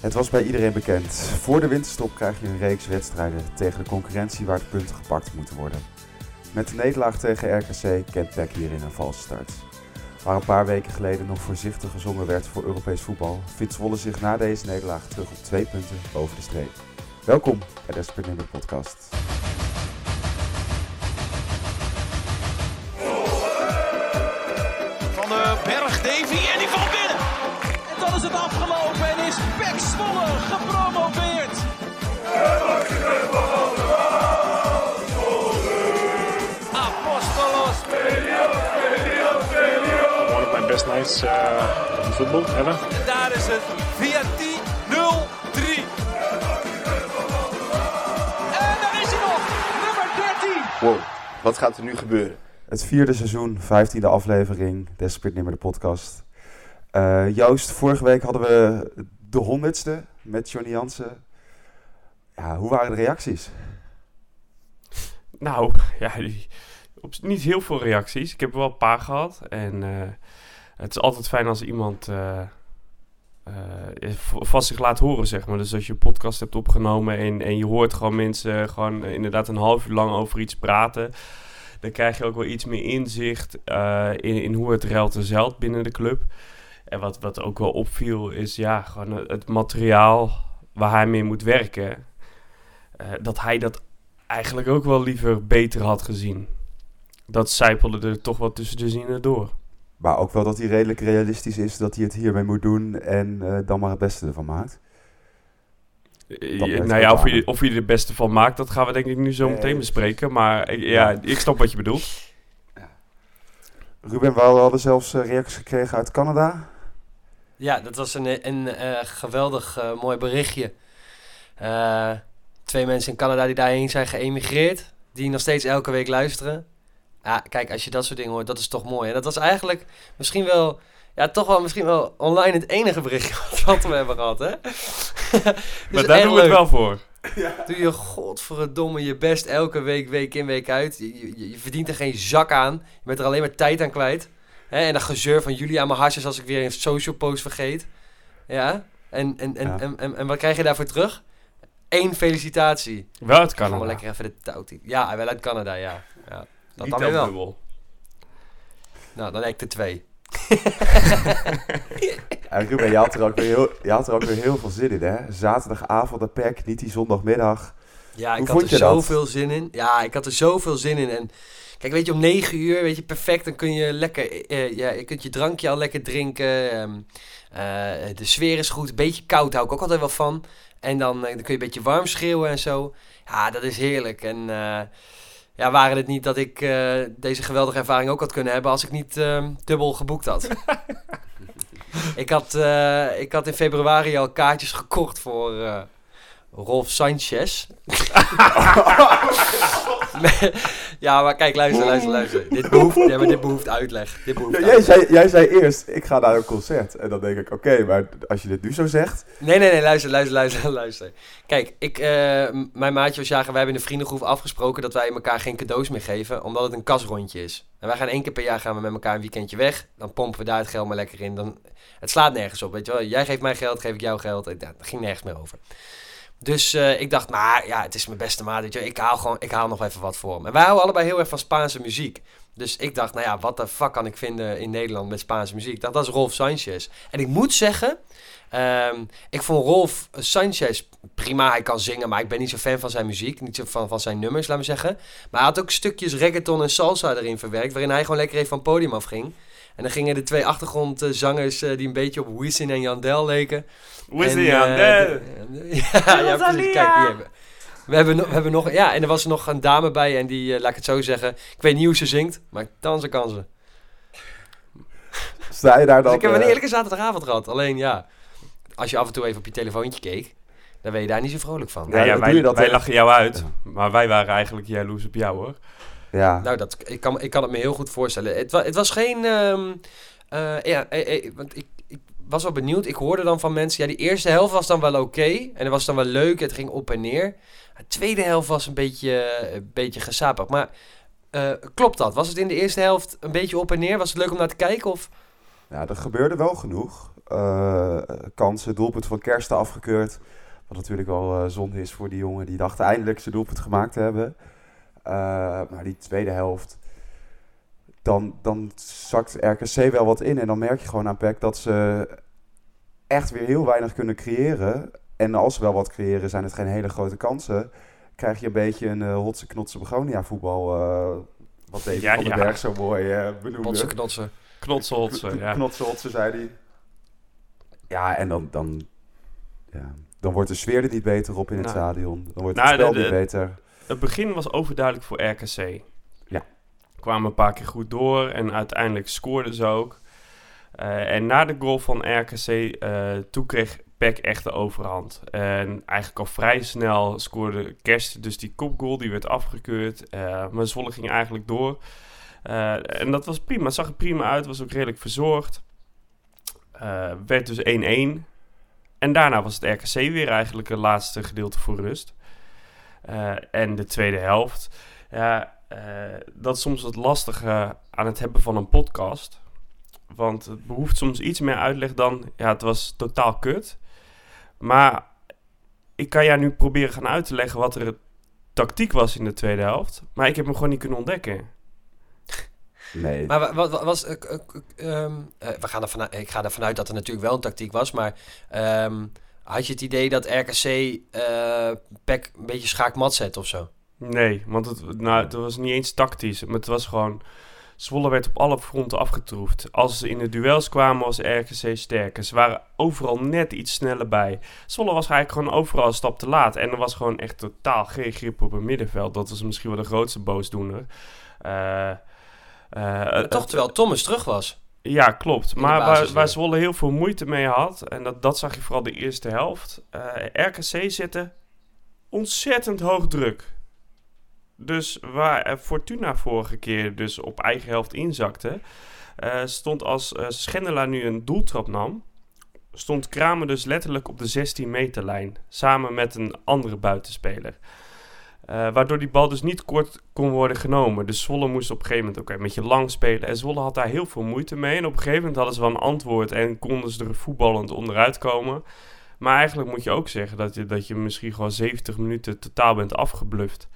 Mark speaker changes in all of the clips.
Speaker 1: Het was bij iedereen bekend. Voor de winterstop krijg je een reeks wedstrijden tegen de concurrentie waar de punten gepakt moeten worden. Met de nederlaag tegen RKC kent PEC hierin een valse start. Waar een paar weken geleden nog voorzichtig gezongen werd voor Europees voetbal, vindt Zwolle zich na deze nederlaag terug op twee punten boven de streep. Welkom bij de Sprinter Podcast.
Speaker 2: Zwolle gepromoveerd. Apostolos.
Speaker 3: one of my best nights uh, in football ever.
Speaker 2: En daar is het VT 0-3. En daar is hij nog. Nummer 13.
Speaker 4: Wow, wat gaat er nu gebeuren?
Speaker 1: Het vierde seizoen, vijftiende aflevering, Desperate Nimmer de podcast. Eh, Joost, vorige week hadden we de honderdste met Johnny Jansen. Ja, hoe waren de reacties?
Speaker 5: Nou, ja, op, niet heel veel reacties. Ik heb wel een paar gehad. En eh, het is altijd fijn als iemand eh, eh, vast zich laat horen, zeg maar. Dus als je een podcast hebt opgenomen en, en je hoort gewoon mensen gewoon inderdaad een half uur lang over iets praten. Dan krijg je ook wel iets meer inzicht in, in hoe het ruilt en zeilt binnen de club. En wat, wat ook wel opviel is ja, gewoon het- materiaal waar hij mee moet werken. eh, dat hij dat eigenlijk ook wel liever beter had gezien. Dat zijpelde er toch wel tussen de zinnen door.
Speaker 1: Maar ook wel dat hij redelijk realistisch is dat hij het hiermee moet doen en eh, dan maar het beste ervan maakt.
Speaker 5: Eh, nou ja, of je,
Speaker 1: aan.
Speaker 5: of je er het beste van maakt, dat gaan we denk ik nu zo meteen bespreken. Maar ja,
Speaker 1: Ja.
Speaker 5: ik snap wat je bedoelt.
Speaker 1: Ruben, we hadden zelfs reacties gekregen uit Canada.
Speaker 6: Ja, dat was een, een eh, geweldig eh, mooi berichtje. Eh, twee mensen in Canada die daarheen zijn geëmigreerd, die nog steeds elke week luisteren. Ja, kijk, als je dat soort dingen hoort, dat is toch mooi. En dat was eigenlijk misschien wel, ja, toch wel misschien wel online het enige berichtje wat we hebben gehad, hè? Dus
Speaker 5: maar daar doen we het wel voor.
Speaker 6: Doe je godverdomme je best elke week, week in, week uit. Je, je, je verdient er geen zak aan. Je bent er alleen maar tijd aan kwijt. Hè? En dat gezeur van jullie aan mijn harsjes als ik weer een social post vergeet. Ja? En, en, en,
Speaker 1: Ja.
Speaker 6: en, en, en wat krijg je daarvoor terug? Eén felicitatie.
Speaker 5: Wel uit Canada.
Speaker 6: lekker even de touw tie- Ja, wel uit Canada, ja. ja. Dat
Speaker 5: Niet
Speaker 6: dan wel.
Speaker 5: dubbel.
Speaker 6: Nou, dan heb ik er twee.
Speaker 1: En Ruben, je had, er ook weer heel, je had er ook weer heel veel zin in, hè? Zaterdagavond de PEC, niet die zondagmiddag.
Speaker 6: Ja, ik
Speaker 1: Hoe
Speaker 6: had
Speaker 1: vond
Speaker 6: er
Speaker 1: dat?
Speaker 6: zoveel zin in. Ja, ik had er zoveel zin in. En kijk, weet je, om negen uur, weet je, perfect. Dan kun je lekker, eh, ja, je kunt je drankje al lekker drinken. ehm, eh, de sfeer is goed. Een beetje koud hou ik ook altijd wel van. En dan, eh, dan kun je een beetje warm schreeuwen en zo. Ja, dat is heerlijk. En eh, ja, waren het niet dat ik eh, deze geweldige ervaring ook had kunnen hebben als ik niet ehm, dubbel geboekt had. ik, had eh, ik had in februari al kaartjes gekocht voor eh, Rolf Sanchez. Ja, maar kijk, luister, luister, luister. Dit behoeft, ja, maar dit behoeft uitleg. Dit behoeft
Speaker 1: Ja, jij,
Speaker 6: uitleg.
Speaker 1: zei, jij zei eerst, ik ga naar een concert. En dan denk ik, oké, maar als je dit nu zo zegt...
Speaker 6: Nee, nee, nee, luister, luister, luister, luister. Kijk, ik, eh, mijn maatje was jagen, wij hebben in de vriendengroep afgesproken dat wij elkaar geen cadeaus meer geven, omdat het een kasrondje is. En wij gaan één keer per jaar gaan we met elkaar een weekendje weg. Dan pompen we daar het geld maar lekker in. Dan, het slaat nergens op, weet je wel. Jij geeft mij geld, geef ik jou geld. Dat ging nergens meer over. Dus eh, ik dacht, maar ja, het is mijn beste maat, weet je. Ik haal, gewoon, ik haal nog even wat voor hem. En wij houden allebei heel erg van Spaanse muziek. Dus ik dacht, nou ja, wat de fuck kan ik vinden in Nederland met Spaanse muziek? Dat is Rolf Sanchez. En ik moet zeggen, ehm, ik vond Rolf Sanchez prima. Hij kan zingen, maar ik ben niet zo fan van zijn muziek. Niet zo van, van zijn nummers, laat me zeggen. Maar hij had ook stukjes reggaeton en salsa erin verwerkt, waarin hij gewoon lekker even van het podium afging. En dan gingen de twee achtergrondzangers eh, die een beetje op Wisin en Yandel leken.
Speaker 5: Wisin
Speaker 6: En,
Speaker 5: en
Speaker 6: eh, de- ja, ja, precies. Kijk, hier. We hebben, we hebben nog... Ja, en er was er nog een dame bij en die, eh, laat ik het zo zeggen... Ik weet niet hoe ze zingt, maar dansen kan ze.
Speaker 1: Sta je daar dan...
Speaker 6: Dus ik heb een
Speaker 1: eh,
Speaker 6: eerlijke zaterdagavond gehad. Alleen ja, als je af en toe even op je telefoontje keek... dan ben je daar niet zo vrolijk van.
Speaker 1: Ja,
Speaker 5: ja,
Speaker 1: dan
Speaker 5: wij,
Speaker 1: doe je dat,
Speaker 5: wij lachen jou uit. Maar wij waren eigenlijk jaloers op jou hoor.
Speaker 1: Ja,
Speaker 6: Nou, dat, ik, kan, ik kan het me heel goed voorstellen. Het, wa, het was geen... ehm, eh, ja, eh, eh, want ik was wel benieuwd. Ik hoorde dan van mensen... Ja, die eerste helft was dan wel oké. en dat was dan wel leuk. Het ging op en neer. De tweede helft was een beetje, een beetje gesapig. Maar eh, klopt dat? Was het in de eerste helft een beetje op en neer? Was het leuk om naar te kijken? Of...
Speaker 1: ja, er gebeurde wel genoeg. eh, kansen. Doelpunt van Kersten afgekeurd. Wat natuurlijk wel eh, zonde is voor die jongen. Die dacht eindelijk zijn doelpunt gemaakt te hebben. Eh, maar die tweede helft... Dan, dan zakt RKC wel wat in. En dan merk je gewoon aan PEC dat ze echt weer heel weinig kunnen creëren. En als ze wel wat creëren, zijn het geen hele grote kansen. Krijg je een beetje een uh, hotse knotse begonia voetbal. eh, wat David
Speaker 5: Ja,
Speaker 1: van den
Speaker 5: ja.
Speaker 1: Berg zo mooi eh benoemde.
Speaker 6: Potsen, knotsen.
Speaker 5: Knotselhotsen, ja.
Speaker 1: Knotse hotse, zei hij. Ja, en dan, dan, ja, dan wordt de sfeer er niet beter op in het
Speaker 5: Nou.
Speaker 1: stadion. Dan wordt
Speaker 5: Nou,
Speaker 1: het spel
Speaker 5: de-
Speaker 1: niet beter.
Speaker 5: Het begin was overduidelijk voor RKC. Kwamen een paar keer goed door en uiteindelijk scoorden ze ook. Eh, en na de goal van RKC, eh toen kreeg PEC echt de overhand. En eigenlijk al vrij snel scoorde Kerst dus die kopgoal, die werd afgekeurd. Eh, maar Zwolle ging eigenlijk door. En dat was prima, zag er prima uit, was ook redelijk verzorgd. Werd dus 1-1. En daarna was het RKC weer eigenlijk het laatste gedeelte voor rust. En de tweede helft. Ja, eh, dat is soms het lastige aan het hebben van een podcast. Want het behoeft soms iets meer uitleg dan... Ja, het was totaal kut. Maar ik kan jou nu proberen gaan uit te leggen wat er tactiek was in de tweede helft. Maar ik heb hem gewoon niet kunnen ontdekken.
Speaker 1: Nee.
Speaker 6: Maar wa- wat, wat was... eh, we gaan er vanuit, ik ga ervan uit dat er natuurlijk wel een tactiek was, maar... ehm, had je het idee dat RKC eh PEC een beetje schaakmat zet of zo?
Speaker 5: Nee, want het, nou, het was niet eens tactisch. Maar het was gewoon... Zwolle werd op alle fronten afgetroefd. Als ze in de duels kwamen, was RKC sterker. Ze waren overal net iets sneller bij. Zwolle was eigenlijk gewoon overal een stap te laat. En er was gewoon echt totaal geen grip op het middenveld. Dat was misschien wel de grootste boosdoener. Eh, eh,
Speaker 6: Maar toch terwijl Thomas terug was.
Speaker 5: ja, klopt. Maar waar, waar. Zwolle heel veel moeite mee had, en dat, dat zag je vooral de eerste helft. eh, RKC zette ontzettend hoog druk. Dus waar eh, Fortuna vorige keer dus op eigen helft inzakte, eh, stond als eh Schendelaar nu een doeltrap nam, stond Kramer dus letterlijk op de 16 meter lijn, samen met een andere buitenspeler. Waardoor die bal dus niet kort kon worden genomen. Dus Zwolle moest op een gegeven moment ook een beetje lang spelen. En Zwolle had daar heel veel moeite mee. En op een gegeven moment hadden ze wel een antwoord en konden ze er voetballend onderuit komen. Maar eigenlijk moet je ook zeggen dat je, dat je misschien gewoon 70 minuten totaal bent afgebluft.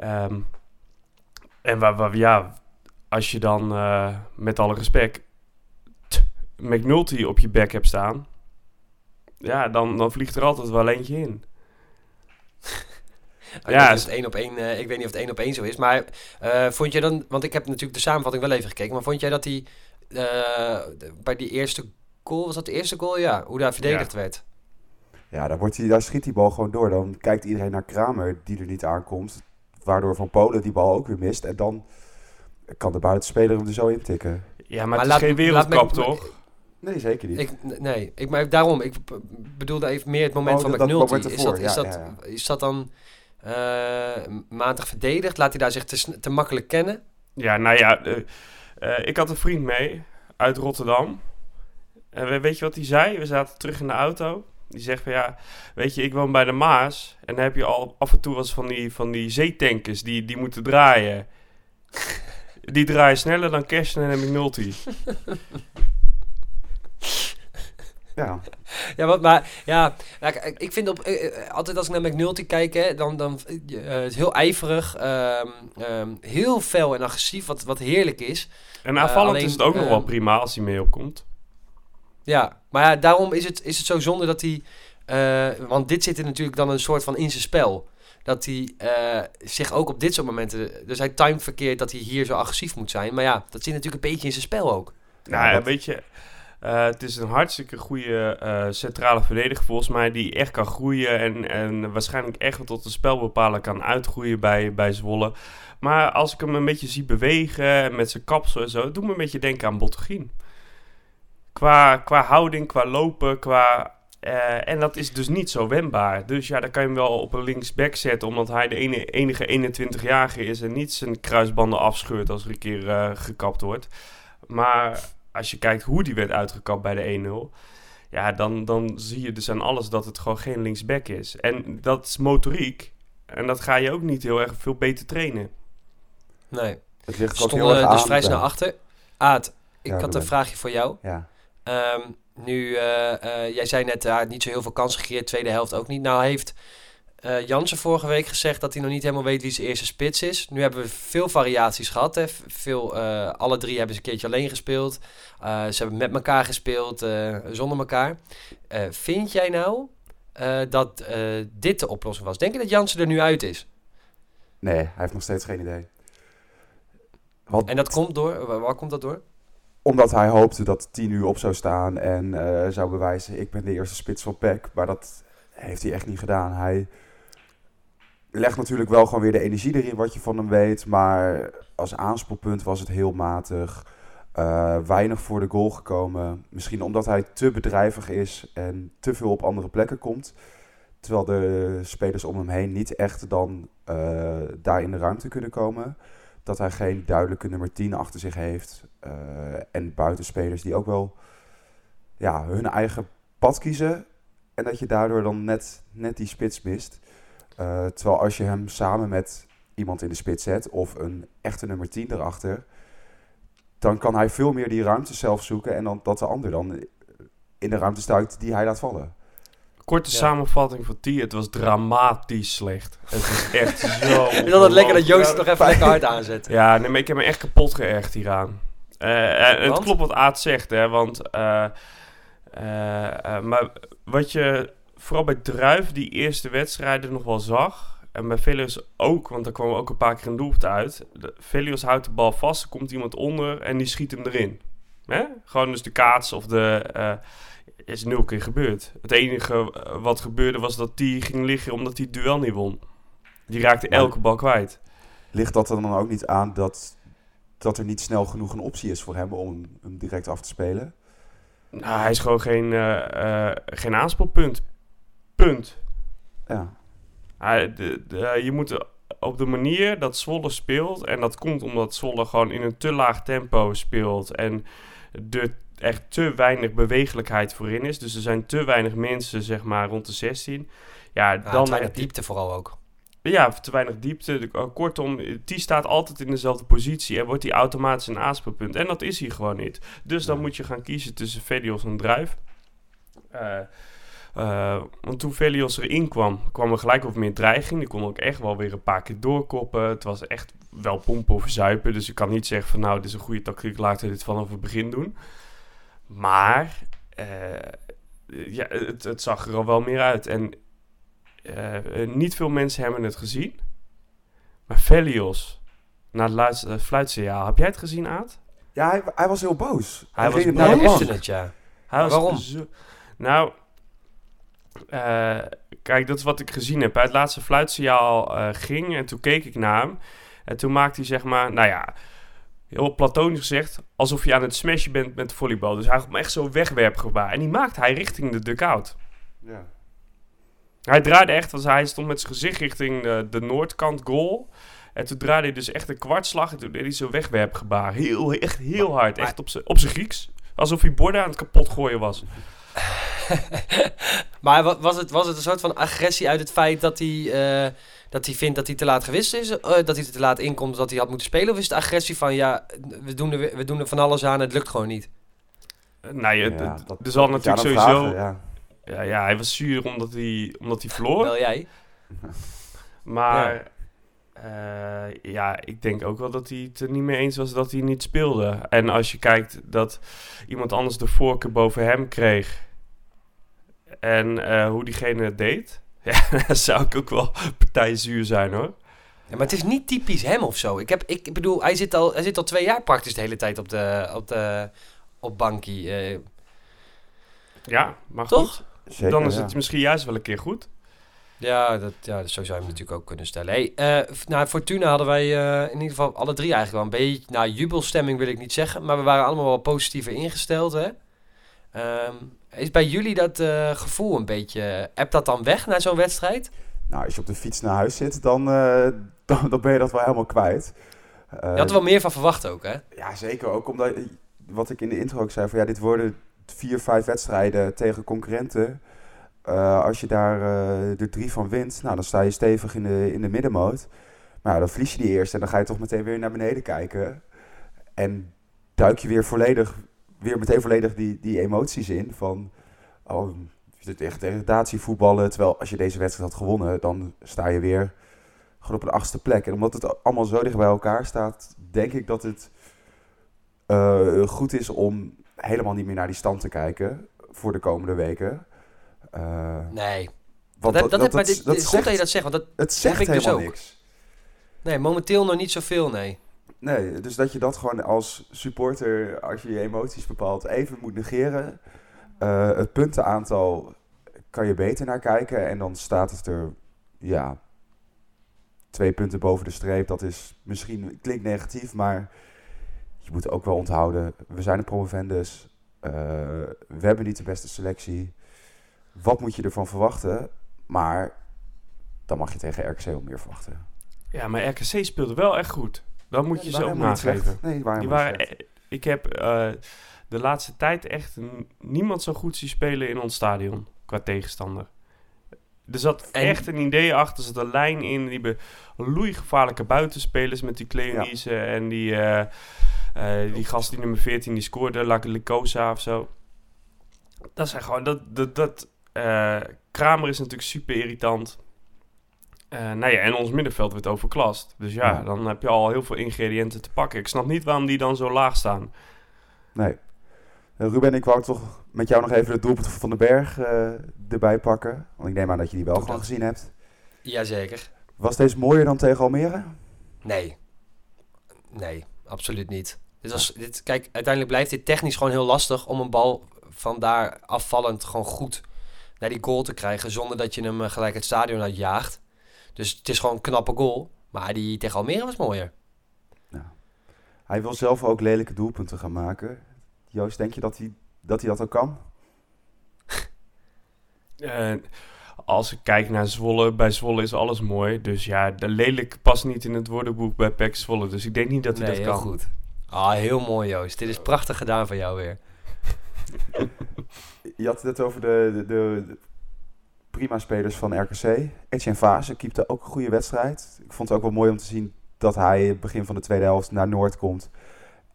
Speaker 5: Ehm, en waar, waar, ja, als je dan eh, met alle respect t- McNulty op je back hebt staan, ja, dan, dan vliegt er altijd wel eentje in.
Speaker 6: Ik
Speaker 5: Ja,
Speaker 6: weet niet of
Speaker 5: is-
Speaker 6: het één op één, eh, ik weet niet of het één op één zo is. Maar eh, vond jij dan, want ik heb natuurlijk de samenvatting wel even gekeken. Maar vond jij dat die eh, bij die eerste goal, was dat de eerste goal? Ja, hoe daar verdedigd werd.
Speaker 1: Ja, daar, wordt die, daar schiet die bal gewoon door. Dan kijkt iedereen naar Kramer, die er niet aankomt. Waardoor Van Polen die bal ook weer mist. En dan kan de buitenspeler hem er zo intikken.
Speaker 5: Ja, maar,
Speaker 6: Maar
Speaker 5: het
Speaker 6: laat-
Speaker 5: is geen wereldkap, toch?
Speaker 1: Nee, zeker niet.
Speaker 6: Ik, nee, ik, maar daarom, ik bedoelde even meer het moment
Speaker 1: Oh,
Speaker 6: van
Speaker 1: dat- dat
Speaker 6: McNulty.
Speaker 1: moment
Speaker 6: is, dat, is,
Speaker 1: ja,
Speaker 6: dat,
Speaker 1: ja,
Speaker 6: is dat dan eh, matig verdedigd? Laat hij daar zich te, makkelijk kennen?
Speaker 5: Ja, nou ja, eh, eh, ik had een vriend mee uit Rotterdam. En we- weet je wat hij zei? We zaten terug in de auto. Die zegt van ja, weet je, ik woon bij de Maas. En dan heb je al af en toe wel eens van die, van die zeetankers die, die moeten draaien. Die draaien sneller dan Kersten en McNulty.
Speaker 1: Ja,
Speaker 6: Ja, wat, maar ja, nou, ik- vind op, eh, eh, altijd als ik naar McNulty kijk, hè, dan, dan het is heel ijverig, ehm, ehm, heel fel en agressief, wat, wat heerlijk is.
Speaker 5: En aanvallend
Speaker 6: alleen,
Speaker 5: is het ook nog wel prima als hij mee opkomt.
Speaker 6: Ja, maar ja, daarom is het, is het zo zonde dat hij, eh, want dit zit er natuurlijk dan een soort van in zijn spel. Dat hij eh, zich ook op dit soort momenten, dus hij timed verkeerd dat hij hier zo agressief moet zijn. Maar ja, dat zit natuurlijk een beetje in zijn spel ook.
Speaker 5: Nou, ja,
Speaker 1: dat-
Speaker 5: weet je, eh, het is een hartstikke goede eh, centrale verdediger volgens mij, die echt kan groeien en, en waarschijnlijk echt wel tot een spelbepaler kan uitgroeien bij, bij Zwolle. Maar als ik hem een beetje zie bewegen met zijn kapsel en zo, doet me een beetje denken aan Bottegien. Qua, qua houding, qua lopen, qua... eh, en dat is dus niet zo wendbaar. Dus ja, dan kan je hem wel op een linksback zetten, omdat hij de ene, enige 21-jarige is en niet zijn kruisbanden afscheurt als er een keer eh, gekapt wordt. Maar als je kijkt hoe die werd uitgekapt bij de 1-0, ja, dan, dan zie je dus aan alles dat het gewoon geen linksback is. En dat is motoriek. En dat ga je ook niet heel erg veel beter trainen.
Speaker 6: Nee,
Speaker 1: het ligt ook heel
Speaker 6: stonden
Speaker 1: erg
Speaker 6: dus
Speaker 1: aan
Speaker 6: vrij snel achter. Aad, ik
Speaker 1: Ja,
Speaker 6: had een vraagje voor jou.
Speaker 1: Ja.
Speaker 6: Ehm, Nu, eh, eh, jij zei net, uh, niet zo heel veel kansen gecreëerd, tweede helft ook niet. Nou heeft uh, Jansen vorige week gezegd dat hij nog niet helemaal weet wie zijn eerste spits is. Nu hebben we veel variaties gehad. Hè. Veel, alle drie hebben ze een keertje alleen gespeeld. ze hebben met elkaar gespeeld, zonder elkaar. vind jij nou dat dit de oplossing was? Denk je dat Jansen er nu uit is?
Speaker 1: Nee, hij heeft nog steeds geen idee.
Speaker 6: Wat... En dat komt door? Waar komt dat door?
Speaker 1: Omdat hij hoopte dat 10 uur op zou staan en uh, zou bewijzen: ik ben de eerste spits van PEC. Maar dat heeft hij echt niet gedaan. Hij legt natuurlijk wel gewoon weer de energie erin wat je van hem weet. Maar als aanspoelpunt was het heel matig. Uh, weinig voor de goal gekomen. Misschien omdat hij te bedrijvig is en te veel op andere plekken komt. Terwijl de spelers om hem heen niet echt dan uh, daar in de ruimte kunnen komen dat hij geen duidelijke nummer 10 achter zich heeft. Uh, en buitenspelers die ook wel ja, hun eigen pad kiezen. En dat je daardoor dan net, net die spits mist. Uh, terwijl als je hem samen met iemand in de spits zet of een echte nummer 10 erachter, dan kan hij veel meer die ruimte zelf zoeken en dan dat de ander dan in de ruimte stuit die hij laat vallen.
Speaker 5: Korte samenvatting van T. Het was dramatisch slecht. Het is echt zo...
Speaker 6: Ik vind het lekker dat Joost het nog even lekker hard aanzet.
Speaker 5: Ja, nee, maar ik heb me echt kapot geërgerd hieraan. Uh, het klopt wat Aad zegt, hè. Want... Uh, maar wat je vooral bij Druif die eerste wedstrijden nog wel zag... En bij Velios ook, want daar kwam ook een paar keer een doelpunt uit. Velios houdt de bal vast, er komt iemand onder en die schiet hem erin. Hè? Gewoon dus de kaats of de is nul keer gebeurd. Het enige eh, wat gebeurde was dat die ging liggen omdat hij het duel niet won. Die raakte elke bal kwijt.
Speaker 1: Ligt dat er dan ook niet aan dat, dat er niet snel genoeg een optie is voor hem om hem direct af te spelen?
Speaker 5: Nou, hij is gewoon geen, uh, uh, geen aanspelpunt. Punt.
Speaker 1: Ja.
Speaker 5: Hij, de, de, je moet op de manier dat Zwolle speelt... en dat komt omdat Zwolle gewoon in een te laag tempo speelt... en de er te weinig bewegelijkheid voorin is. Dus er zijn te weinig mensen, zeg maar, rond de 16. Ja, ja dan...
Speaker 6: Te weinig diepte vooral ook.
Speaker 5: Ja, te weinig diepte. Eh, kortom, die staat altijd in dezelfde positie en wordt die automatisch een aanspeelpunt. En dat is hij gewoon niet. Dus dan moet je gaan kiezen tussen Velios en Druif. Uh, uh, want toen Velios erin kwam, kwam er gelijk wat meer dreiging. Die kon ook echt wel weer een paar keer doorkoppen. Het was echt wel pompen of zuipen. Dus ik kan niet zeggen van nou, dit is een goede tactiek, laten we dit vanaf het begin doen. Maar uh, ja, het, het, zag er al wel meer uit. En uh, niet veel mensen hebben het gezien. Maar Velios, na het laatste fluitsignaal, heb jij het gezien, Aad?
Speaker 1: Ja, hij, hij was heel boos.
Speaker 6: Hij, hij was boos. het, ja.
Speaker 5: Hij was
Speaker 6: Waarom?
Speaker 5: Zo, nou, uh, kijk, dat is wat ik gezien heb. Bij het laatste fluitsignaal uh, ging en toen keek ik naar hem. En toen maakte hij zeg maar, nou ja, heel platonisch gezegd, alsof je aan het smashen bent met de volleybal. Dus hij had echt zo'n wegwerpgebaar. En die maakte hij richting de dugout.
Speaker 1: Ja.
Speaker 5: Hij draaide echt, want hij stond met zijn gezicht richting de, de noordkant goal. En toen draaide hij dus echt een kwartslag en toen deed hij zo'n wegwerpgebaar. Heel, echt heel hard. Echt op zijn op Grieks. Alsof hij borden aan het kapot gooien was.
Speaker 6: maar was het, was het een soort van agressie uit het feit dat hij... Uh dat hij vindt dat hij te laat gewist is, uh, dat hij te laat inkomt, dat hij had moeten spelen? Of is het agressie van, ja, we doen er, we doen er van alles aan, het lukt gewoon niet?
Speaker 5: Uh, nou ja, ja er zal natuurlijk sowieso... Vragen, ja. ja. Ja, hij was zuur omdat hij, omdat hij verloor.
Speaker 6: Wel jij.
Speaker 5: maar ja. Uh, ja, ik denk ook wel dat hij het er niet mee eens was dat hij niet speelde. En als je kijkt dat iemand anders de voorkeur boven hem kreeg... en hoe diegene het deed ja, dan zou ik ook wel partijzuur zijn hoor.
Speaker 6: Ja, maar het is niet typisch hem of zo. Ik, heb, ik bedoel, hij zit, al, hij zit al twee jaar praktisch de hele tijd op, de, op, de, op bankie. Uh.
Speaker 5: Ja, maar
Speaker 6: Toch?
Speaker 5: goed. Zeker, dan is het misschien juist wel een keer goed.
Speaker 6: Ja, dat, ja, zo zou je hem natuurlijk ook kunnen stellen. Hey, uh, nou, Fortuna hadden wij uh, in ieder geval alle drie eigenlijk wel een beetje... Nou, jubelstemming wil ik niet zeggen, maar we waren allemaal wel positiever ingesteld, hè? Um, is bij jullie dat uh, gevoel een beetje... Heb dat dan weg na zo'n wedstrijd?
Speaker 1: Nou, als je op de fiets naar huis zit, dan, uh, dan, dan, ben je dat wel helemaal kwijt.
Speaker 6: Uh, je had er wel meer van verwacht ook, hè?
Speaker 1: Ja, zeker. Ook omdat, wat ik in de intro ook zei, van ja, dit worden vier, vijf wedstrijden tegen concurrenten. als je daar er drie van wint, nou, dan sta je stevig in de, in de middenmoot. Maar ja, dan verlies je die eerst en dan ga je toch meteen weer naar beneden kijken. En duik je weer volledig weer meteen volledig die, die emoties in van... Oh, echt degradatie voetballen. Terwijl als je deze wedstrijd had gewonnen, dan sta je weer gewoon op een achtste plek. En omdat het allemaal zo dicht bij elkaar staat, denk ik dat het eh, goed is om helemaal niet meer naar die stand te kijken voor de komende weken. Eh,
Speaker 6: Nee.
Speaker 1: want
Speaker 6: dat, dat,
Speaker 1: dat,
Speaker 6: maar
Speaker 1: dat-
Speaker 6: dit,
Speaker 1: dat
Speaker 6: is goed dat je dat zegt, want dat,
Speaker 1: het zegt
Speaker 6: heb ik dus
Speaker 1: helemaal
Speaker 6: ook.
Speaker 1: niks.
Speaker 6: nee, momenteel nog niet zoveel, nee.
Speaker 1: Nee, dus dat je dat gewoon als supporter, als je je emoties bepaalt, even moet negeren. Eh, het puntenaantal kan je beter naar kijken en dan staat het er, ja, twee punten boven de streep. Dat is misschien, klinkt negatief, maar je moet ook wel onthouden, we zijn een promovendus. Eh, we hebben niet de beste selectie. Wat moet je ervan verwachten? Maar dan mag je tegen RKC ook meer verwachten.
Speaker 5: Ja, maar RKC speelde wel echt goed. Dat moet je ze ook nageven.
Speaker 1: Nee, die waren
Speaker 5: Die
Speaker 1: helemaal
Speaker 5: waren,
Speaker 1: niet slecht.
Speaker 5: e- ik heb eh, de laatste tijd echt niemand zo goed zien spelen in ons stadion qua tegenstander. Er zat
Speaker 6: En-
Speaker 5: echt een idee achter, er zat een lijn in. Die be- loeigevaarlijke buitenspelers met die Cleonice en die, eh, eh, die gast die nummer 14 die scoorde, Licosa of zo. Dat zijn gewoon, dat, dat, dat eh, Kramer is natuurlijk super irritant. Eh nou ja, en ons middenveld werd overklast. Dus ja,
Speaker 1: Ja.
Speaker 5: dan heb je al heel veel ingrediënten te pakken. Ik snap niet waarom die dan zo laag staan.
Speaker 1: Nee. Eh, Ruben, ik wou toch met jou nog even het doelpunt van Van den Berg eh, erbij pakken. Want ik neem aan dat je die wel
Speaker 6: Doe
Speaker 1: gewoon
Speaker 6: dat.
Speaker 1: gezien hebt.
Speaker 6: Jazeker.
Speaker 1: Was deze mooier dan tegen Almere?
Speaker 6: Nee. Nee, absoluut niet. Dit was, dit, kijk, uiteindelijk blijft dit technisch gewoon heel lastig om een bal van daar afvallend gewoon goed naar die goal te krijgen. Zonder dat je hem gelijk het stadion uitjaagt. Dus het is gewoon een knappe goal. Maar die tegen Almere was mooier.
Speaker 1: Hij wil zelf ook lelijke doelpunten gaan maken. Joost, denk je dat hij dat, hij dat ook kan?
Speaker 5: Eh, als ik kijk naar Zwolle, bij Zwolle is alles mooi. Dus ja, de lelijk past niet in het woordenboek bij PEC Zwolle. Dus ik denk niet dat hij
Speaker 6: nee,
Speaker 5: dat
Speaker 6: heel
Speaker 5: kan.
Speaker 6: goed. Ah, heel mooi Joost. Dit is prachtig gedaan van jou weer.
Speaker 1: Je had het net over de, de prima spelers van RKC. Etienne Vase keepte ook een goede wedstrijd. Ik vond het ook wel mooi om te zien dat hij het begin van de tweede helft naar Noord komt.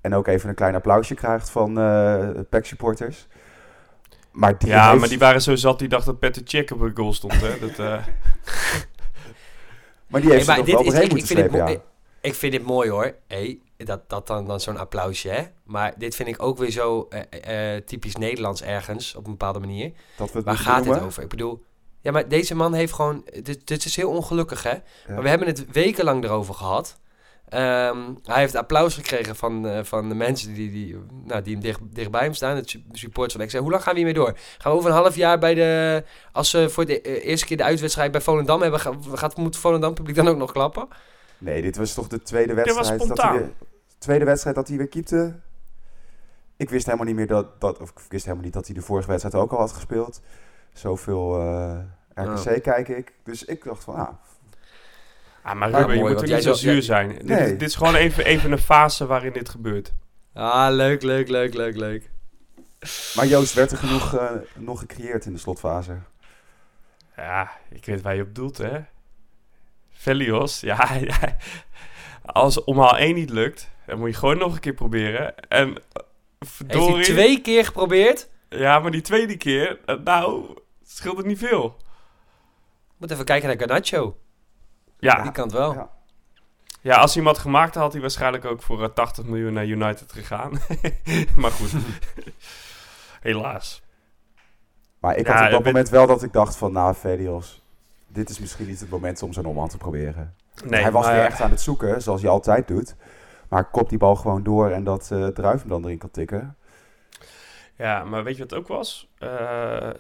Speaker 1: En ook even een klein applausje krijgt van eh PEC supporters. Maar die
Speaker 5: Ja,
Speaker 1: heeft-
Speaker 5: maar die waren zo zat, die dacht dat Petr Cech op het goal stond. Hè? Dat, eh,
Speaker 1: maar die heeft
Speaker 6: Hey,
Speaker 1: ze
Speaker 6: maar
Speaker 1: nog wel
Speaker 6: dit is- ik, ik, vind
Speaker 1: ja.
Speaker 6: ik, vind dit mooi hoor. Hey, dat, dat dan, dan zo'n applausje, hè? Maar dit vind ik ook weer zo eh, typisch Nederlands ergens, op een bepaalde manier.
Speaker 1: Dat we het
Speaker 6: Waar gaat dit
Speaker 1: noemen.
Speaker 6: over? Ik bedoel, ja, maar deze man heeft gewoon. Dit, dit is heel ongelukkig, hè?
Speaker 1: Ja.
Speaker 6: Maar we hebben het wekenlang erover gehad. Ehm, hij heeft applaus gekregen van, eh, van de mensen die, die, nou, die hem dicht, dichtbij hem staan, het su- support van. Ik zei, hoe lang gaan we hiermee door? Gaan we over een half jaar bij de. Als ze voor de eh, eerste keer de uitwedstrijd bij Volendam hebben, ga- gaat, moet Volendam publiek dan ook nog klappen?
Speaker 1: Nee, dit was toch de tweede
Speaker 5: was
Speaker 1: wedstrijd dat hij
Speaker 5: spontaan.
Speaker 1: weer, tweede wedstrijd dat hij weer keepte. Ik wist helemaal niet meer dat, dat of ik wist helemaal niet dat hij de vorige wedstrijd ook al had gespeeld. Zoveel eh RKC kijk ik. Dus ik dacht van, ah,
Speaker 5: ah, maar Ruben, je
Speaker 6: mooi,
Speaker 5: moet er niet
Speaker 6: jij
Speaker 5: zo
Speaker 6: zou-
Speaker 5: zuur zijn. Dit,
Speaker 1: Nee.
Speaker 5: is, dit is gewoon even, even een fase waarin dit gebeurt.
Speaker 6: Ah, leuk, leuk, leuk, leuk, leuk.
Speaker 1: maar Joost werd er genoeg eh, nog gecreëerd in de slotfase.
Speaker 5: Ja, ik weet waar je op doelt, hè? Velios, ja, ja. Als omhaal 1 niet lukt, dan moet je gewoon nog een keer proberen. En eh,
Speaker 6: Heeft hij twee keer geprobeerd?
Speaker 5: Ja, maar die tweede keer, nou, scheelt het niet veel.
Speaker 6: Moet even kijken naar Garnacho.
Speaker 5: Ja,
Speaker 6: Die kant wel.
Speaker 1: Ja.
Speaker 5: ja, als hij hem had gemaakt, dan had hij waarschijnlijk ook voor eh, 80 miljoen naar United gegaan. maar goed, helaas.
Speaker 1: Maar ik
Speaker 5: Ja,
Speaker 1: had op dat moment wel dat ik dacht van, nou Velios, dit is misschien niet het moment om zo'n omhaal te proberen.
Speaker 5: Nee,
Speaker 1: hij was
Speaker 5: maar,
Speaker 1: weer echt aan het zoeken, zoals hij altijd doet. Maar kop die bal gewoon door en dat eh Druif hem dan erin kan tikken.
Speaker 5: Ja, maar weet je wat het ook was? Eh, eh,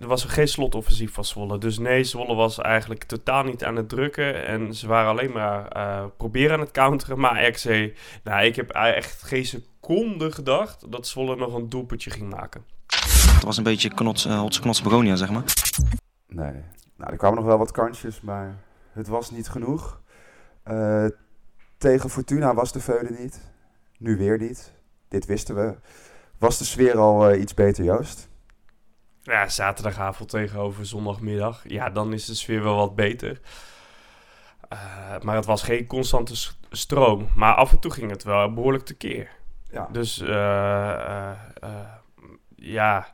Speaker 5: er was geen slotoffensief van Zwolle. Dus nee, Zwolle was eigenlijk totaal niet aan het drukken. En ze waren alleen maar eh, proberen aan het counteren. Maar RKC, nou, ik heb echt geen seconde gedacht dat Zwolle nog een doelpuntje ging maken.
Speaker 7: Het was een beetje knots, uh, hotse knots begonia, zeg maar.
Speaker 1: Nee. Nou, er kwamen nog wel wat kansjes, maar het was niet genoeg. Eh, tegen Fortuna was de veulen niet. Nu weer niet. Dit wisten we. Was de sfeer al eh, iets beter, Joost?
Speaker 5: Ja, zaterdagavond tegenover zondagmiddag. Ja, dan is de sfeer wel wat beter. Eh, maar het was geen constante stroom. Maar af en toe ging het wel behoorlijk tekeer.
Speaker 1: Ja.
Speaker 5: Dus eh, eh, ja,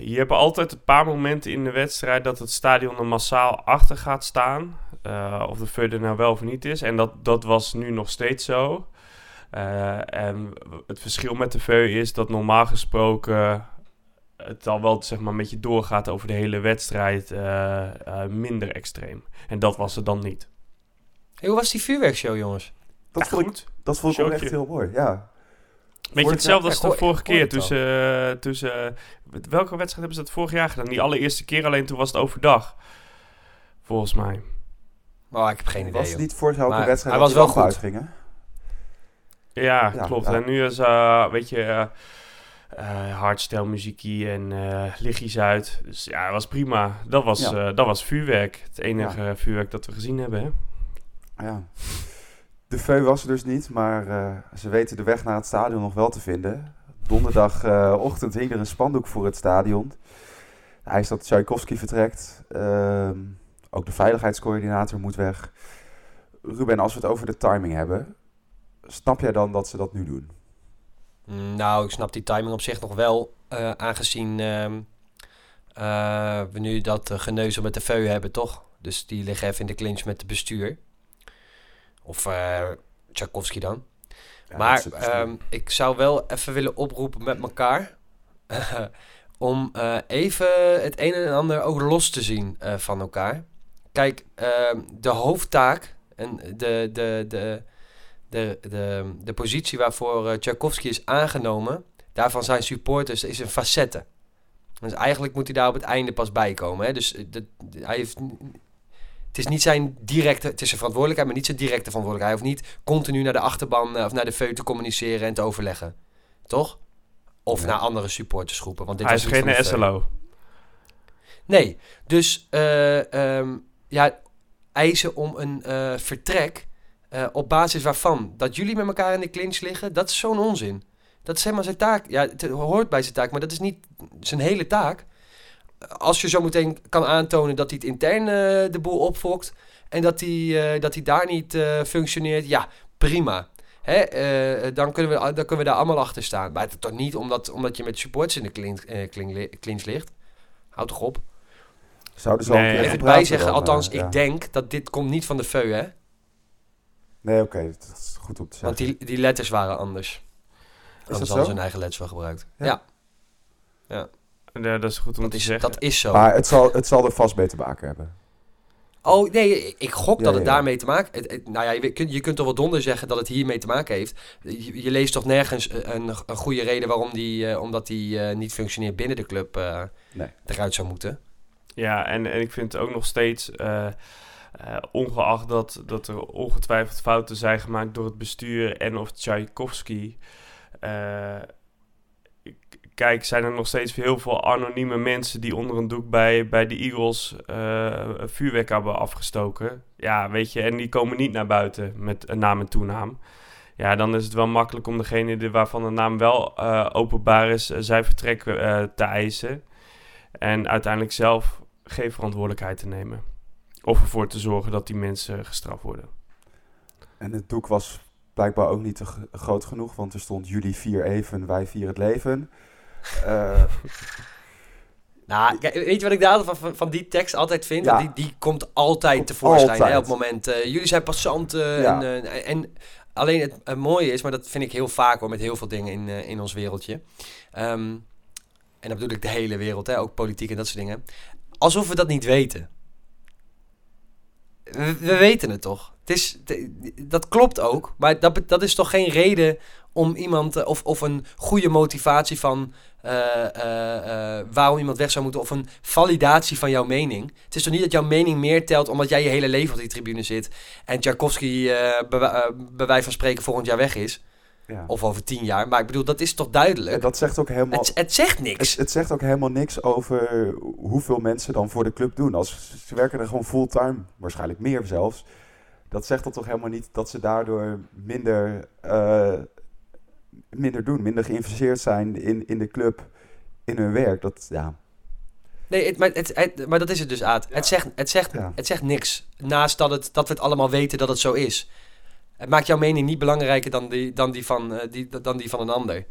Speaker 5: je hebt altijd een paar momenten in de wedstrijd dat het stadion er massaal achter gaat staan. Of de VEU er nou wel of niet is. En dat, dat was nu nog steeds zo. En het verschil met de VEU is dat normaal gesproken het al wel zeg maar, een beetje doorgaat over de hele wedstrijd eh, eh, minder extreem. En dat was het dan niet.
Speaker 6: Hey, hoe was die vuurwerkshow, jongens?
Speaker 1: Dat
Speaker 5: Ja,
Speaker 1: vond ik,
Speaker 5: goed.
Speaker 1: dat vond ik ook echt heel mooi, ja.
Speaker 5: Beetje hetzelfde
Speaker 6: jaar-
Speaker 5: als de
Speaker 6: Ja,
Speaker 5: vorige keer. Tussen, eh, tussen, eh, welke wedstrijd hebben ze dat vorig jaar gedaan? Die allereerste keer, alleen toen was het overdag. Volgens mij.
Speaker 6: Oh, ik heb geen idee.
Speaker 1: Was het niet vorig jaar ook
Speaker 6: Maar
Speaker 1: een wedstrijd
Speaker 6: hij
Speaker 1: dat
Speaker 6: was wel goed.
Speaker 1: uitgingen?
Speaker 5: Ja,
Speaker 1: Ja,
Speaker 5: klopt.
Speaker 1: ja.
Speaker 5: En nu is, eh weet je, eh eh, hardstyle muziekie en eh lichtjes uit. Dus ja, het was prima. Dat was,
Speaker 1: Ja.
Speaker 5: eh, dat was vuurwerk. Het enige vuurwerk dat we gezien hebben. Hè?
Speaker 1: Ja. De Veu was er dus niet, maar ze weten de weg naar het stadion nog wel te vinden. Donderdagochtend hing er een spandoek voor het stadion. Hij eist dat Tchaikovsky vertrekt. Ehm, ook de veiligheidscoördinator moet weg. Ruben, als we het over de timing hebben, snap jij dan dat ze dat nu doen?
Speaker 6: Mm, Nou, ik snap die timing op zich nog wel, eh, aangezien ehm, eh, we nu dat uh, geneuzel met de VEU hebben, toch? Dus die liggen even in de clinch met het bestuur. Of eh Tchaikovsky dan.
Speaker 1: Ja,
Speaker 6: maar ik zou wel even willen oproepen met elkaar. om eh, even het een en ander ook los te zien eh, van elkaar. Kijk, ehm, de hoofdtaak en de, de, de, de, de, de positie waarvoor uh, Tchaikovsky is aangenomen, daarvan zijn supporters, is een facette. Dus eigenlijk moet hij daar op het einde pas bij komen. Hè? Dus de, hij heeft, het is niet zijn directe, het is zijn verantwoordelijkheid, maar niet zijn directe verantwoordelijkheid. Hij hoeft niet continu naar de achterban uh, of naar de VEU te communiceren en te overleggen. Toch? Of ja. naar andere supportersgroepen. Want dit
Speaker 5: hij is geen SLO.
Speaker 6: Nee, dus uh, um, ja, eisen om een uh, vertrek uh, op basis waarvan dat jullie met elkaar in de clinch liggen, dat is zo'n onzin. Dat is helemaal zijn taak. Ja, het hoort bij zijn taak, maar dat is niet zijn hele taak. Als je zo meteen kan aantonen dat hij het intern uh, de boel opfokt en dat hij, uh, dat hij daar niet uh, functioneert, ja, prima. Hè, uh, dan, kunnen we, dan kunnen we daar allemaal achter staan. Maar het toch niet omdat, omdat je met supports in de clinch, clinch, clinch ligt. Houd toch op.
Speaker 1: Zouden ze
Speaker 6: nee, even bij zeggen, dan, althans, ik denk dat dit komt niet van de VEU, hè?
Speaker 1: Nee, oké, okay, dat is goed om te zeggen.
Speaker 6: Want die, die letters waren anders.
Speaker 1: Is
Speaker 6: anders hadden ze hun eigen letters wel gebruikt. Ja. Ja.
Speaker 5: ja. ja dat is goed om
Speaker 6: dat
Speaker 5: te
Speaker 6: is,
Speaker 5: zeggen.
Speaker 6: Dat is zo.
Speaker 1: Maar het zal, het zal er vast mee te maken hebben.
Speaker 6: Oh, nee, ik gok ja, dat het ja. daarmee te maken heeft. Nou ja, je kunt, je kunt toch wel donder zeggen dat het hiermee te maken heeft. Je, je leest toch nergens een, een goede reden waarom die, uh, omdat die uh, niet functioneert binnen de club, uh,
Speaker 1: nee.
Speaker 6: eruit zou moeten.
Speaker 5: Ja, en, en ik vind het ook nog steeds, uh, ongeacht dat, dat er ongetwijfeld fouten zijn gemaakt door het bestuur en of Tchaikovsky. Uh, kijk, zijn er nog steeds heel veel anonieme mensen die onder een doek bij, bij de Eagles uh, vuurwerk hebben afgestoken. Ja, weet je, en die komen niet naar buiten met een naam en toenaam. Ja, dan is het wel makkelijk om degene waarvan de naam wel openbaar is, zijn vertrek te eisen. En uiteindelijk zelf geen verantwoordelijkheid te nemen. Of ervoor te zorgen dat die mensen gestraft worden.
Speaker 1: En het doek was blijkbaar ook niet groot genoeg, want er stond jullie vier even, wij vier het leven. Uh,
Speaker 6: nou, weet je wat ik daar van, van die tekst altijd vind? Ja. Die, die komt altijd komt tevoorschijn altijd. Hè, op het moment. Uh, jullie zijn passanten. Ja. En, uh, en alleen het, het, mooie is, maar dat vind ik heel vaak hoor, met heel veel dingen in, in ons wereldje. Um, en dan bedoel ik de hele wereld, hè, ook politiek en dat soort dingen. Alsof we dat niet weten. We, we weten het toch? Het is, dat klopt ook, maar dat, dat is toch geen reden om iemand, of, of een goede motivatie van uh, uh, waarom iemand weg zou moeten, of een validatie van jouw mening. Het is toch niet dat jouw mening meer telt omdat jij je hele leven op die tribune zit en Tchaikovsky bij, bij wijze van spreken volgend jaar weg is. Ja. Of over tien jaar. Maar ik bedoel, dat is toch duidelijk?
Speaker 1: Dat zegt ook helemaal...
Speaker 6: Het, het zegt niks.
Speaker 1: Het, het, zegt ook helemaal niks over hoeveel mensen dan voor de club doen. Als, ze werken er gewoon fulltime, waarschijnlijk meer zelfs. Dat zegt dan toch helemaal niet dat ze daardoor minder, uh, minder doen. Minder geïnvesteerd zijn in, in de club, in hun werk. Dat, ja...
Speaker 6: Nee, het, maar, het, het, maar dat is het dus, Aad. Ja. Het, zegt, het, zegt, ja. het zegt niks. Naast dat, het, dat we het allemaal weten dat het zo is. Het maakt jouw mening niet belangrijker dan die, dan die, van, eh, die, dan die van een ander.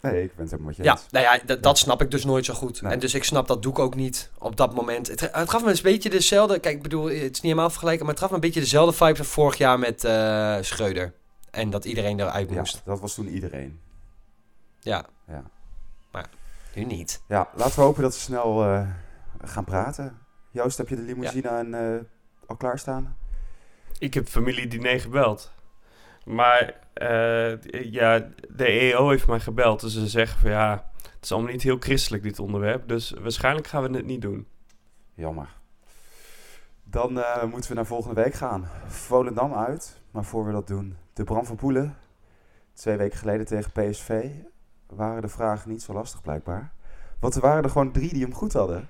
Speaker 1: Nee, ik ben het helemaal met je
Speaker 6: Ja,
Speaker 1: eens.
Speaker 6: nou ja, dat snap ik dus nooit zo goed.
Speaker 1: Nee.
Speaker 6: En dus ik snap dat doek ook niet op dat moment. Het, het gaf me een beetje dezelfde... Kijk, ik bedoel, het is niet helemaal vergelijken... maar het gaf me een beetje dezelfde vibes als vorig jaar met eh Schreuder. En dat iedereen eruit
Speaker 1: Ja,
Speaker 6: moest.
Speaker 1: dat was toen iedereen.
Speaker 6: Ja.
Speaker 1: Ja.
Speaker 6: Maar nu niet.
Speaker 1: Ja, laten we hopen dat ze snel eh, gaan praten. Joost, heb je de limousine en, eh, al klaarstaan?
Speaker 5: Ik heb familiediner gebeld. Maar eh, ja, de EO heeft mij gebeld. Dus ze zeggen van ja, het is allemaal niet heel christelijk dit onderwerp. Dus waarschijnlijk gaan we het niet doen.
Speaker 1: Jammer. Dan eh, moeten we naar volgende week gaan. Volendam uit. Maar voor we dat doen, de Bram van Poelen. Twee weken geleden tegen PSV waren de vragen niet zo lastig blijkbaar. Want er waren er gewoon drie die hem goed hadden.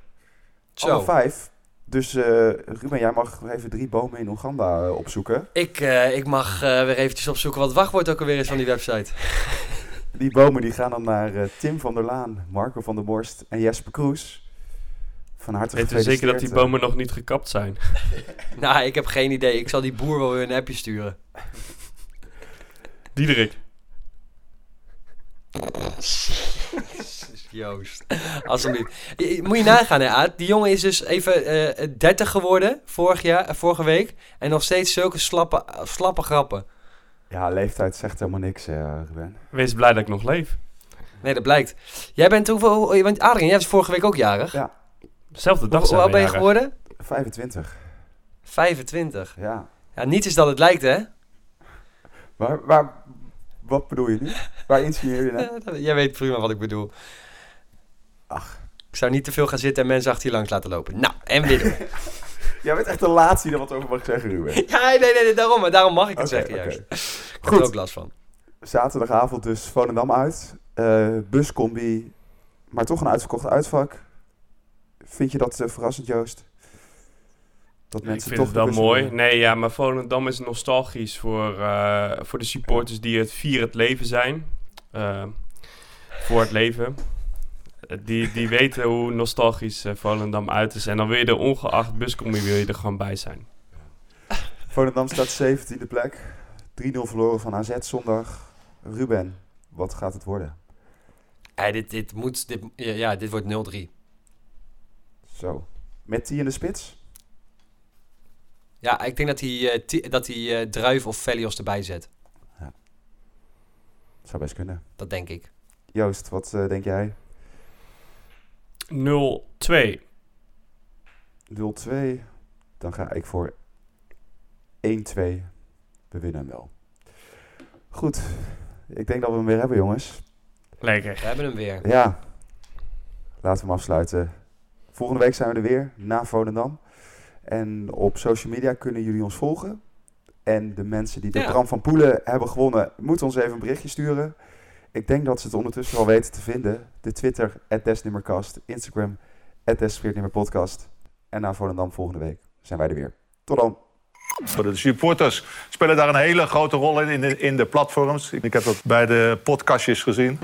Speaker 1: Alle
Speaker 6: Zo.
Speaker 1: vijf. Dus eh, Ruben, jij mag even drie bomen in Oeganda eh, opzoeken.
Speaker 6: Ik, eh, ik mag eh, weer eventjes opzoeken wat het wachtwoord ook alweer is van die website.
Speaker 1: Die bomen die gaan dan naar Tim van der Laan, Marco van der Borst en Jesper Kroes. Van harte
Speaker 5: Weten we zeker dat die bomen nog niet gekapt zijn?
Speaker 6: nou, ik heb geen idee. Ik zal die boer wel weer een appje sturen.
Speaker 5: Diederik.
Speaker 6: Joost. Alsjeblieft. Je- je- Moet je nagaan, hè, Aad. Die jongen is dus even eh 30 geworden vorig jaar, eh, vorige week. En nog steeds zulke slappe, slappe grappen.
Speaker 1: eh. Ja, leeftijd zegt helemaal niks, eh, Ruben.
Speaker 5: Wees blij dat ik nog leef.
Speaker 6: Nee, dat blijkt. Jij bent hoeveel... Je bent Adrien, jij was vorige week ook jarig.
Speaker 1: Ja.
Speaker 5: Zelfde dag
Speaker 6: Hoe, oud ben je
Speaker 5: jarig.
Speaker 6: geworden?
Speaker 1: 25,
Speaker 6: 25.
Speaker 1: ja.
Speaker 6: Ja, niets is dat het lijkt, hè?
Speaker 1: Waar, waar, wat bedoel je nu? Waar insinueer je
Speaker 6: dat- jij weet prima wat ik bedoel.
Speaker 1: Ach.
Speaker 6: Ik zou niet te veel gaan zitten en mensen achter je langs laten lopen. Nou, en weer.
Speaker 1: Jij bent echt de laatste die er wat over mag zeggen, Ruben.
Speaker 6: ja, nee, nee, nee, daarom. maar Daarom mag ik het zeggen juist. Ik heb er
Speaker 1: Goed.
Speaker 6: ook last van.
Speaker 1: Zaterdagavond dus Volendam uit. Eh, buscombi, maar toch een uitverkocht uitvak. Vind je dat eh, verrassend, Joost? Dat
Speaker 5: Ik
Speaker 1: mensen
Speaker 5: vind
Speaker 1: toch
Speaker 5: het wel mooi. Nee, ja, maar Volendam is nostalgisch voor, eh, voor de supporters die het vier het leven zijn. Voor het leven. Die, die weten hoe nostalgisch eh, Volendam uit is. En dan wil je er ongeacht buscombi wil je er gewoon bij zijn.
Speaker 1: Volendam staat 17e plek. 3-0 verloren van AZ zondag. Ruben, wat gaat het worden?
Speaker 6: Ja, dit, dit moet... Dit, ja, ja, dit wordt 0-3.
Speaker 1: Zo. Met die in de spits?
Speaker 6: Ja, ik denk dat hij, eh, ti- dat hij eh, Druif of Velios erbij zet.
Speaker 1: Zou best kunnen.
Speaker 6: Dat denk ik.
Speaker 1: Joost, wat eh, denk jij?
Speaker 5: 0-2.
Speaker 1: 0-2. Dan ga ik voor 1-2. We winnen hem wel. Goed. Ik denk dat we hem weer hebben, jongens.
Speaker 5: Lekker.
Speaker 6: We hebben hem weer.
Speaker 1: Ja. Laten we hem afsluiten. Volgende week zijn we er weer, na Volendam. En op social media kunnen jullie ons volgen. En de mensen die de
Speaker 6: Ja.
Speaker 1: Bram van Poelen hebben gewonnen, moeten ons even een berichtje sturen. Ik denk dat ze het ondertussen al weten te vinden. De Twitter, Desnummercast. Instagram, Desveertnummerpodcast. En na Volendam volgende week zijn wij er weer. Tot dan.
Speaker 8: De supporters spelen daar een hele grote rol in, in de, in de platforms. Ik heb dat bij de podcastjes gezien.